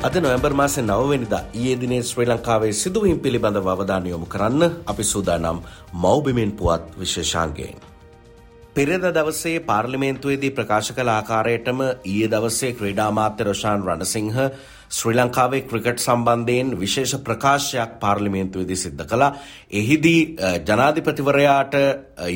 අද නොවැම්බර් මාසේ නවවෙනිදා ඊයේ දිනේ ශ්‍රී ලංකාවේ සිදුවීම් පිළිබඳව අවධානය යොමු කරන්න අපි සූදානම් මෞබිමෙන් පුවත් විශේෂාංගයෙන්. පෙරද දවසේ පාර්ලිමේන්තුවේදී ප්‍රකාශ කළ ආකාරයටම ඊයේ දවසේ ක්‍රීඩා මාත්‍ය රොෂාන් රණසිංහ ශ්‍රී ලංකාවේ ක්‍රිකට් සම්බන්ධයෙන් විශේෂ ප්‍රකාශයක් පාර්ලිමේන්තුවේදී සිද්ධ කළා. එහිදී ජනාධිපතිවරයාට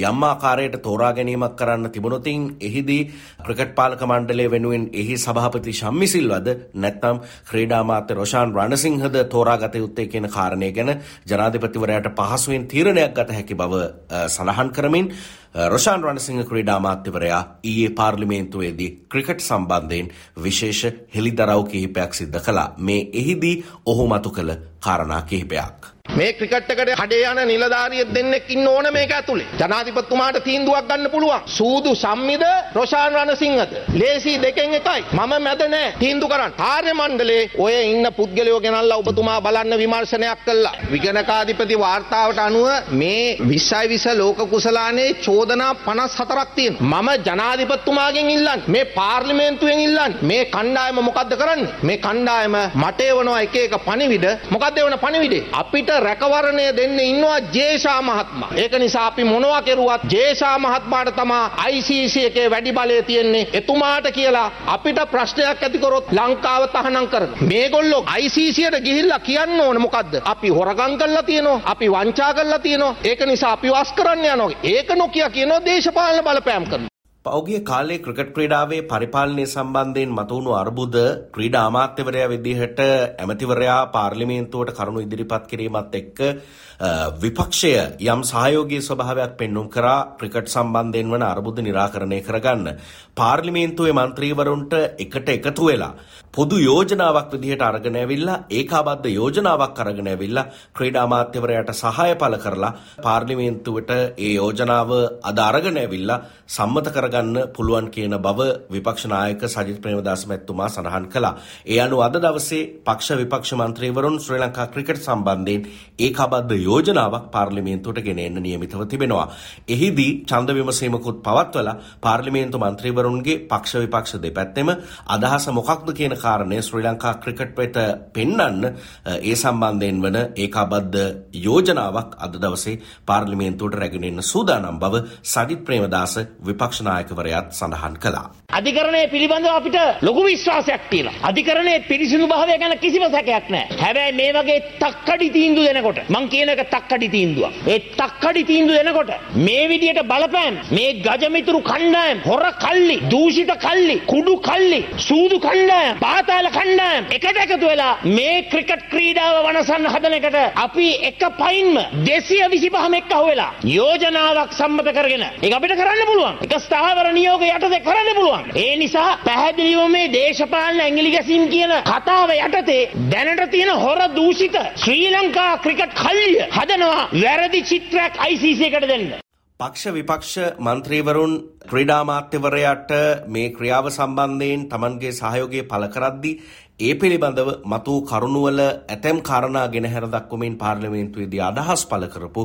යම් ආකාරයට තෝරා ගැනීමක් කරන්න තිබුණොතින් එහිදී ක්‍රිකට් පාලක මණ්ඩලය වෙනුවෙන් එහි සභාපති ශම්මිසිල්වද නැත්නම් ක්‍රීඩා අමාත්‍ය රොෂාන් රණසිංහද තෝරාගත යුත්තේ කියන කාරණය ගැන ජනාධිපතිවරයාට පහසුවෙන් තීරණයක් ගත හැකි බව සඳහන් කරමින් රොෂාන් රණසිංහ ක්‍රීඩා අමාත්‍යවරයා ඊයේ පාර්ලිමේන්තුවේදී ක්‍රිකට් සම්බන්ධයෙන් විශේෂ හෙළිදරව් කිහිපයක් සිද්ධ කළා. මේ එහිදී ඔහු මතු කළ කාරණා කිහිපයක්. මේ ක්‍රිකට් එකට කඩේ යන නිලධාරියෙක් දෙන්නෙක් ඉන්න ඕන මේක ඇතුලේ. ජනාධිපතිතුමාට තීන්දුවක් ගන්න පුළුවන්. සූදු සම්මිද රොෂාන් රණසිංහද. ලේසි දෙකෙන් එකයි. මම මැද නෑ තීන්දුව කරන්න. කාර්ය මණ්ඩලේ ඔය ඉන්න පුද්ගලයෝ ගෙනල්ලා ඔබතුමා බලන්න විමර්ශනයක් කළා. විගණකාධිපති වාර්තාවට අනුව මේ 20යි 20 ලෝක කුසලානේ චෝදනා 54ක් තියෙනවා. මම ජනාධිපතිතුමාගෙන් ඉල්ලන්නේ මේ පාර්ලිමේන්තුවෙන් ඉල්ලන්නේ මේ කණ්ඩායම මොකද්ද කරන්නේ? මේ කණ්ඩායම මට එවනවා එක එක පණිවිඩ. මොකද්ද එවන පණිවිඩේ? අපිට රැකවරණය දෙන්න ඉන්නවා ජේෂා මහත්මයා. ඒක නිසා අපි මොනවා කෙරුවත් ජේෂා මහත්මයාට තමා ICC එකේ වැඩි බලය තියෙන්නේ. එතුමාට කියලා අපිට ප්‍රශ්නයක් ඇති කරොත් ලංකාව තහනම් කරනවා. මේගොල්ලෝ ICCට ගිහිල්ලා කියන්න ඕන මොකද්ද? අපි හොරගම් කරලා තියෙනවා. අපි වංචා කරලා තියෙනවා. ඒක නිසා අපි වස් කරන්න යනවා. ඒක නොකිය කියනවා දේශපාලන බලපෑම් කරනවා. පෞගිය කාලේ ක්‍රිකට් ක්‍රීඩාවේ පරිපාලනය සම්බන්ධයෙන් මතුවුණු අර්බුද ක්‍රීඩා අමාත්‍යවරයා විදිහට ඇමතිවරයා පාර්ලිමේන්තුවට කරුණු ඉදිරිපත් කිරීමත් එක්ක විපක්ෂය යම් සහයෝගී ස්වභාවයක් පෙන්නුම් කරා ක්‍රිකට් සම්බන්ධයෙන් වන අර්බුද නිරාකරණය කරගන්න. පාර්ලිමේන්තුවේ මන්ත්‍රීවරුන්ට එකට එකතු වෙලා පොදු යෝජනාවක් විදිහට අරගෙන ඇවිල්ලා ඒකාබද්ධ යෝජනාවක් අරගෙන ඇවිල්ලා ක්‍රීඩා අමාත්‍යවරයාට සහාය පළ කරලා පාර්ලිමේන්තුවට ඒ යෝජනාව අද අරගෙන ඇවිල්ලා සම්මත කරගන්න පුළුවන් කියන බව විපක්ෂ නායක සජිත් ප්‍රේමදාස මැතිතුමා සඳහන් කළා. ඒ අනුව අද දවසේ පක්ෂ විපක්ෂ මන්ත්‍රීවරුන් ශ්‍රී ලංකා ක්‍රිකට් සම්බන්ධයෙන් ඒකාබද්ධ යෝජනාවක් පාර්ලිමේන්තුවට ගෙන එන්න නියමිතව තිබෙනවා. එහිදී ඡන්ද විමසීමකුත් පවත්වලා පාර්ලිමේන්තු මන්ත්‍රීවරුන්ගේ පක්ෂ විපක්ෂ දෙපැත්තෙම අදහස මොකක්ද කියන කාරණය ශ්‍රී ලංකා ක්‍රිකට් වෙත පෙන්වන්න ඒ සම්බන්ධයෙන් වන ඒකාබද්ධ යෝජනාවක් අද දවසේ පාර්ලිමේන්තුවට රැගෙන එන්න සූදානම් බව සජිත් ප්‍රේමදාස විපක්ෂ නායකවරයාත් සඳහන් කළා. අධිකරණය පිළිබඳව අපිට ලොකු විශ්වාසයක් තියෙනවා. අධිකරණයේ පිරිසිදු භාවය ගැන කිසිම සැකයක් නැහැ. හැබැයි මේ වගේ තක්කඩි තීන්දුව දෙනකොට මං කියන එක තක්කඩි තීන්දුවක්. ඒ තක්කඩි තීන්දුව දෙනකොට මේ විදියට බලපෑම් මේ ගජමිතුරු කණ්ඩායම් හොර කල්ලි දූෂිත කල්ලි කුඩු කල්ලි සූදු කණ්ඩායම් පාතාල කණ්ඩායම් එකට එකතු වෙලා මේ ක්‍රිකට් ක්‍රීඩාව වනසන්න හදන එකට අපි එක පයින්ම 225ම එක්ක අහුවෙලා යෝජනාවක් සම්මත කරගෙන ඒක අපිට කරන්න පුළුවන්. එක ස්ථාවර නියෝග යටතේ කරන්න පුළුවන්. ඒ නිසා පැහැදිලිව මේ දේශපාලන ඇඟිලි ගැසීම් කියන කතාව යටතේ දැනට තියෙන හොර දූෂිත ශ්‍රී ලංකා ක්‍රිකට් කල්ලිය හදනවා වැරදි චිත්‍රයක් ICC එකට දෙන්න. පක්ෂ විපක්ෂ මන්ත්‍රීවරුන් ක්‍රීඩාමාත්‍යවරයාට මේ ක්‍රියාව සම්බන්ධයෙන් තමන්ගේ සහයෝගය පළ කරද්දී ඒ පිළිබඳව මතු කරුණුවල ඇතැම් කාරණා ගෙනහැර දක්වමින් පාර්ලිමේන්තුවේදී අදහස් පළ කරපු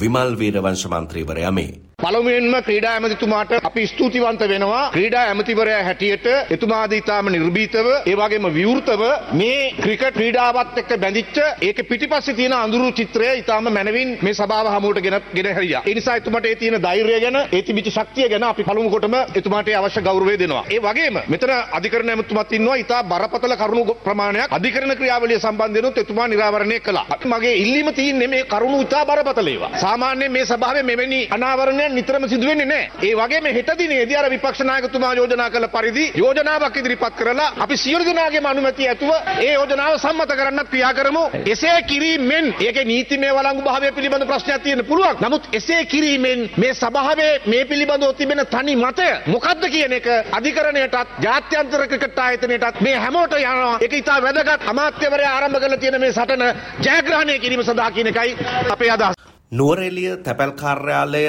විමල් වීරවංශ මන්ත්‍රීවරයා මේ. පළමුවෙන්ම ක්‍රීඩා ඇමතිතුමාට අපි ස්තුතිවන්ත වෙනවා ක්‍රීඩා ඇමතිවරයා හැටියට එතුමාද ඉතාම නිර්භීතව ඒ වගේම විවෘතව මේ ක්‍රිකට් ක්‍රීඩාවත් එක්ක බැඳිච්ච ඒක පිටිපස්සේ තියෙන අඳුරු චිත්‍රය ඉතාම මැනවින් මේ සභාව හමුවට ගෙන ගෙන හැරියා. ඒ නිසා එතුමාට ඒ තියෙන ධෛර්යය ගැන ඒ තිබිච්ච ශක්තිය ගැන අපි පළමු කොටම එතුමාට අවශ්‍ය ගෞරවය දෙනවා. ඒ වගේම මෙතන අධිකරණ ඇමතුමත් ඉන්නවා ඉතා බරපතල කරුණු ප්‍රමාණයක් අධිකරණ ක්‍රියාවලිය සම්බන්ධයෙන්ුත් එතුමා නිරාවරණය කළා. මගේ ඉල්ලීම තියෙන්නේ මේ කරුණු ඉතා බරපතල ඒවා. සාමාන්‍යයෙන් මේ සභාවේ මෙවැනි අනාවරණයක් නිතරම සිදු වෙන්නේ නැහැ. ඒ වගේම හෙට දිනේදී අර විපක්ෂ නායකතුමා යෝජනා කළ පරිදි යෝජනාවක් ඉදිරිපත් කරලා අපි සියලු දෙනාගේම අනුමැතිය ඇතුව ඒ යෝජනාව සම්මත කරන්නත් ක්‍රියා කරමු. එසේ කිරීමෙන් ඒකේ නීතිමය වළංගු භාවය පිළිබඳ ප්‍රශ්නයක් තියෙන්න පුළුවන්. නමුත් එසේ කිරීමෙන් මේ සභාවේ මේ පිළිබඳව තිබෙන තනි මතය මොකක්ද කියන එක අධිකරණයටත් ජාත්‍යන්තර ක්‍රිකට් ආයතනයටත් මේ හැමෝට යනවා. ඒක ඉතා වැදගත් අමාත්‍යවරයා ආරම්භ කරලා තියෙන මේ සටන ජයග්‍රහණය කිරීම සඳහා කියන එකයි අපේ අදහස. නුවරෙලිය තැපැල් කාර්යාලය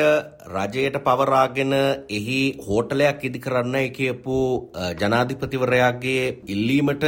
රජයට පවරාගෙන එහි හෝටලයක් ඉදි කරන්නයි කියපු ජනාධිපතිවරයාගේ ඉල්ලීමට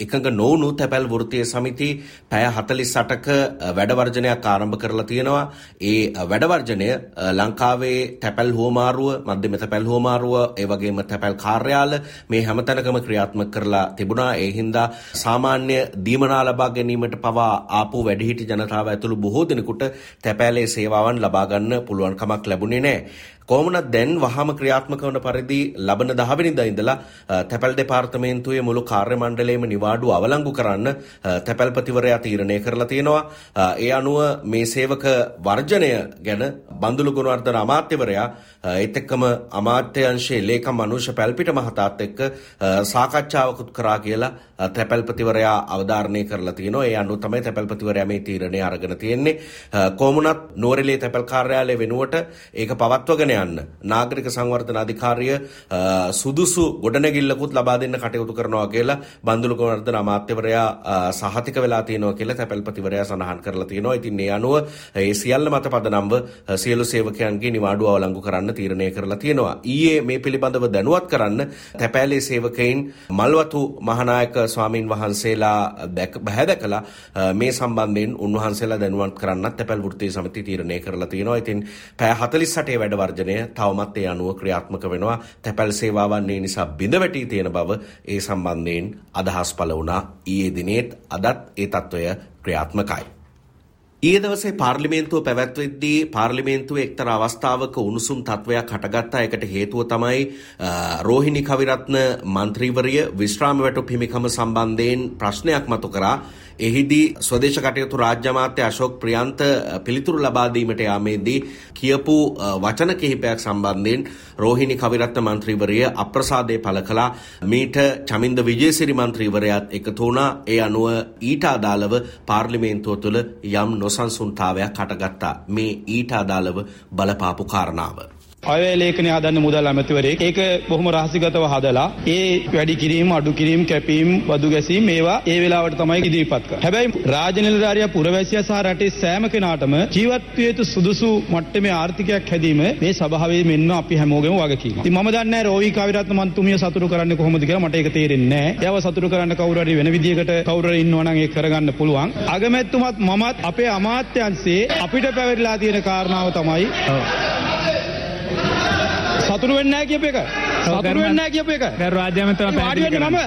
එකඟ නොවුණු තැපැල් වෘතිය සමිති පැය හතලිස් අටක වැඩවර්ජනයක් ආරම්භ කරලා තියෙනවා. ඒ වැඩවර්ජනය ලංකාවේ තැපැල් හෝමාරුව මධ්‍යම තැපැල් හෝමාරුව ඒ වගේම තැපැල් කාර්යාල මේ හැමතැනකම ක්‍රියාත්මක කරලා තිබුණා. ඒ හින්දා සාමාන්‍ය දීමනා ලබා ගැනීමට පවා ආපු වැඩිහිටි ජනතාව ඇතුළු බොහෝ දෙනෙකුට තැපැලේ සේවාවන් ලබා ගන්න පුළුවන් කමක් ලැබුණේ නැහැ. කොහොමනත් දැන් වහම ක්‍රියාත්මක වන පරිදි ලබන දහවනිදා ඉඳලා තැපැල් දෙපාර්තමේන්තුවේ මුළු කාර්ය මණ්ඩලයේම නිවාඩු අවලංගු කරන්න තැපැල්පතිවරයා තීරණය කරලා තියෙනවා. ඒ අනුව මේ සේවක වර්ජනය ගැන බන්දුලු ගුණවර්ධන අමාත්‍යවරයා ඒත් එක්කම අමාත්‍යංශයේ ලේකම් අනුෂ පැල්පිට මහතාත් එක්ක සාකච්ඡාවකුත් කරා කියලා තැපැල්පතිවරයා අවධාරණය කරලා තියෙනවා. ඒ අනුව තමයි තැපැල්පතිවරයා මේ තීරණය අරගෙන තියෙන්නේ. කොමුණත් නුවරඑළිය තැපැල් කාර්යාලය වෙනුවට ඒක පවත්වගෙන යන්න නාගරික සංවර්ධන අධිකාරිය සුදුසු ගොඩනැගිල්ලකුත් ලබා දෙන්න කටයුතු කරනවා කියලා බන්දුලු ගුණවර්ධන අමාත්‍යවරයා සහතික වෙලා තියෙනවා කියලා තැපැල්පතිවරයා සඳහන් කරලා තියෙනවා. ඉතින් ඒ අනුව ඒ සියල්ල මත පදනම්ව සියලු සේවකයන්ගේ නිවාඩුව අවලංගු කරන්න තීරණය කරලා තියෙනවා. ඊයේ මේ පිළිබඳව දැනුවත් කරන්න තැපෑලේ සේවකයින් මල්වතු මහනායක ස්වාමින් වහන්සේලා බැහැ දැකලා මේ සම්බන්ධයෙන් උන්වහන්සේලා දැනුවත් කරන්නත් තැපැල් වෘත්තීය සමිති තීරණය කරලා තියෙනවා. ඉතින් පැය 48 සටේ වැඩවර්ජනය තවමත් ඒ අනුව ක්‍රියාත්මක වෙනවා. තැපැල් සේවාවන්නේ නිසා බිඳවැටී තියෙන බව ඒ සම්බන්ධයෙන් අදහස් පල වුණා. ඊයේ දිනේත් අදත් ඒ තත්ත්වය ක්‍රියාත්මකයි. ඒ දවසේ පාර්ලිමේන්තුව පැවැත්වෙද්දී පාර්ලිමේන්තුව එක්තර අවස්ථාවක උණුසුම් තත්ත්වයක් හටගත්තා. එකට හේතුව තමයි රෝහිණි කවිරත්න මන්ත්‍රීවරිය විශ්‍රාම වැටු පිමිකම සම්බන්ධයෙන් ප්‍රශ්නයක් මතු කරා. එහිදී ස්වදේශ කටයුතු රාජ්‍ය අමාත්‍ය අශෝක් ප්‍රියන්ත පිළිතුරු ලබා දීමට යාමේදී කියපු වචන කිහිපයක් සම්බන්ධයෙන් රෝහිණි කවිරත්න මන්ත්‍රීවරිය අප්‍රසාදය පළ කළා. මීට චමින්ද විජේසිරි මන්ත්‍රීවරයාත් එකතු වුණා. ඒ අනුව ඊට අදාළව පාර්ලිමේන්තුව තුළ යම් නොසන්සුන්තාවයක් හටගත්තා. මේ ඊට අදාළව බලපාපු කාරණාව. අයවැය ලේඛනය හදන්න මුදල් ඇමතිවරයෙක් ඒක බොහොම රහසිගතව හදලා ඒ වැඩි කිරීම අඩු කිරීම කැපීම් බදු ගැසීම් මේවා ඒ වෙලාවට තමයි ඉදිරිපත් කරන්නේ. හැබැයි රාජ්‍ය නිලධාරියා පුරවැසියා සහ රටේ සෑම කෙනාටම ජීවත් විය යුතු සුදුසු මට්ටමේ ආර්ථිකයක් හැදීම මේ සභාවේ මෙන්න අපි හැමෝගෙම වගකීම. ඉතින් මම දන්නේ නැහැ රෝවි කාවිරත්න මන්තුමිය සතුටු කරන්නේ කොහොමද කියලා මට ඒක තේරෙන්නේ නැහැ. එයාව සතුටු කරන්න කවුරු හරි වෙන විදියකට කවුරු හරි ඉන්නවා නම් ඒක කරගන්න පුළුවන්. අගමැතිතුමත් මමත් අපේ අමාත්‍යංශයේ අපිට පැවරිලා තියෙන කාරණාව තමයි සතුරු වෙන්නේ නැහැ කියප එක. සතුරු වෙන්නේ නැහැ කියප එක. වාඩි වෙන්නේ මම.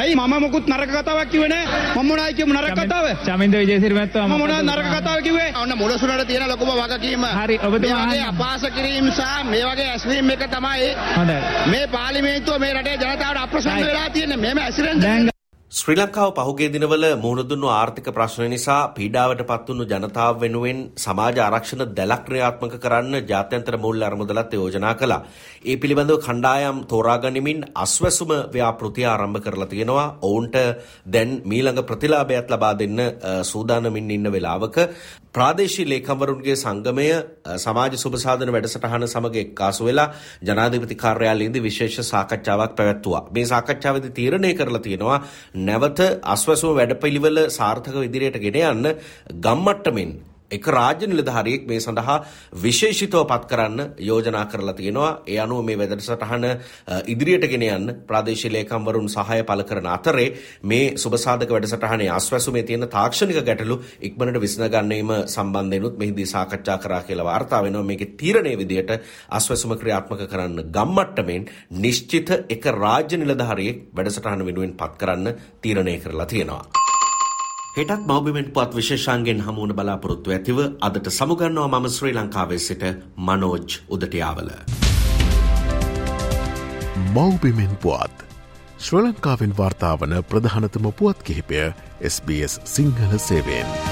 ඇයි මම මොකුත් නරක කතාවක් කිව්වේ නැහැ. මම මොනවයි කියමු නරක කතාව? චමින්ද විජේසිරි මහත්මයා මම මොනවද නරක කතාව කිව්වේ? ඔන්න මුලසුනට තියෙන ලොකුම වගකීම. හරි ඔබතුමා මේ වගේ අපහාස කිරීම සහ මේ වගේ ඇස්වීම් එක තමයි. මේ පාර්ලිමේන්තුව මේ රටේ ජනතාවට අප්‍රසන්න වෙලා තියෙන්නේ. මෙහෙම ඇසිරෙන්න ශ්‍රී ලංකාව පහුගේ දිනවල මුහුණදුන්නු ආර්ථික ප්‍රශ්න නිසා පීඩාවට පත්වුණු ජනතාව වෙනුවෙන් සමාජ ආරක්ෂණ දැලක් ක්‍රියාත්මක කරන්න ජාත්‍යන්තර මූල්‍ය අරමුදලත් යෝජනා කළා. ඒ පිළිබඳව කණ්ඩායම් තෝරාගනිමින් අස්වැසුම ව්‍යාපෘතිය ආරම්භ කරලා තියෙනවා. ඔවුන්ට දැන් මීළඟ ප්‍රතිලාභයක් ලබා දෙන්න සූදානමින් ඉන්න වෙලාවක ප්‍රාදේශීය ලේකම්වරුන්ගේ සංගමය සමාජ සුබසාධන වැඩසටහන සමග එක්කාසු වෙලා ජනාධිපති කාර්යාලයේදී විශේෂ සාකච්ඡාවක් පැවැත්තුවා. මේ සාකච්ඡාවේදී තීරණය කරලා තියෙනවා නැවත අස්වැසුම වැඩපිළිවෙල සාර්ථකව ඉදිරියට ගෙන යන්න ගම්මට්ටමින් එක රාජ්‍ය නිලධාරියෙක් මේ සඳහා විශේෂිතව පත් කරන්න යෝජනා කරලා තියෙනවා. ඒ අනුව මේ වැඩසටහන ඉදිරියට ගෙන යන්න ප්‍රාදේශීය ලේකම්වරුන් සහාය පළ කරන අතරේ මේ සුබසාධක වැඩසටහනේ ආස්වැසුමේ තියෙන තාක්ෂණික ගැටලු ඉක්මනට විසඳගැනීම සම්බන්ධයෙන්ුත් මෙහිදී සාකච්ඡා කරා කියලා වාර්තා වෙනවා. මේකේ තීරණයේ විදියට ආස්වැසුම ක්‍රියාත්මක කරන්න ගම්මට්ටමින් නිශ්චිත එක රාජ්‍ය නිලධාරියෙක් වැඩසටහන වෙනුවෙන් පත් කරන්න තීරණය කරලා තියෙනවා. හෙටත් මෞබිමෙන්ට් පුවත් විශේෂන්ගෙන් හමුවන බලාපොරොත්තු ඇතිව අදට සමුගන්නවා මම ශ්‍රී ලංකාවේ සිට මනෝජ් උදටියාවල. මෞබිමෙන් පුවත් ශ්‍ර ලංකාවෙන් වාර්තාාවන ප්‍රධානතම පුවත් කිහිපය SBS සිංහල සේවෙන්.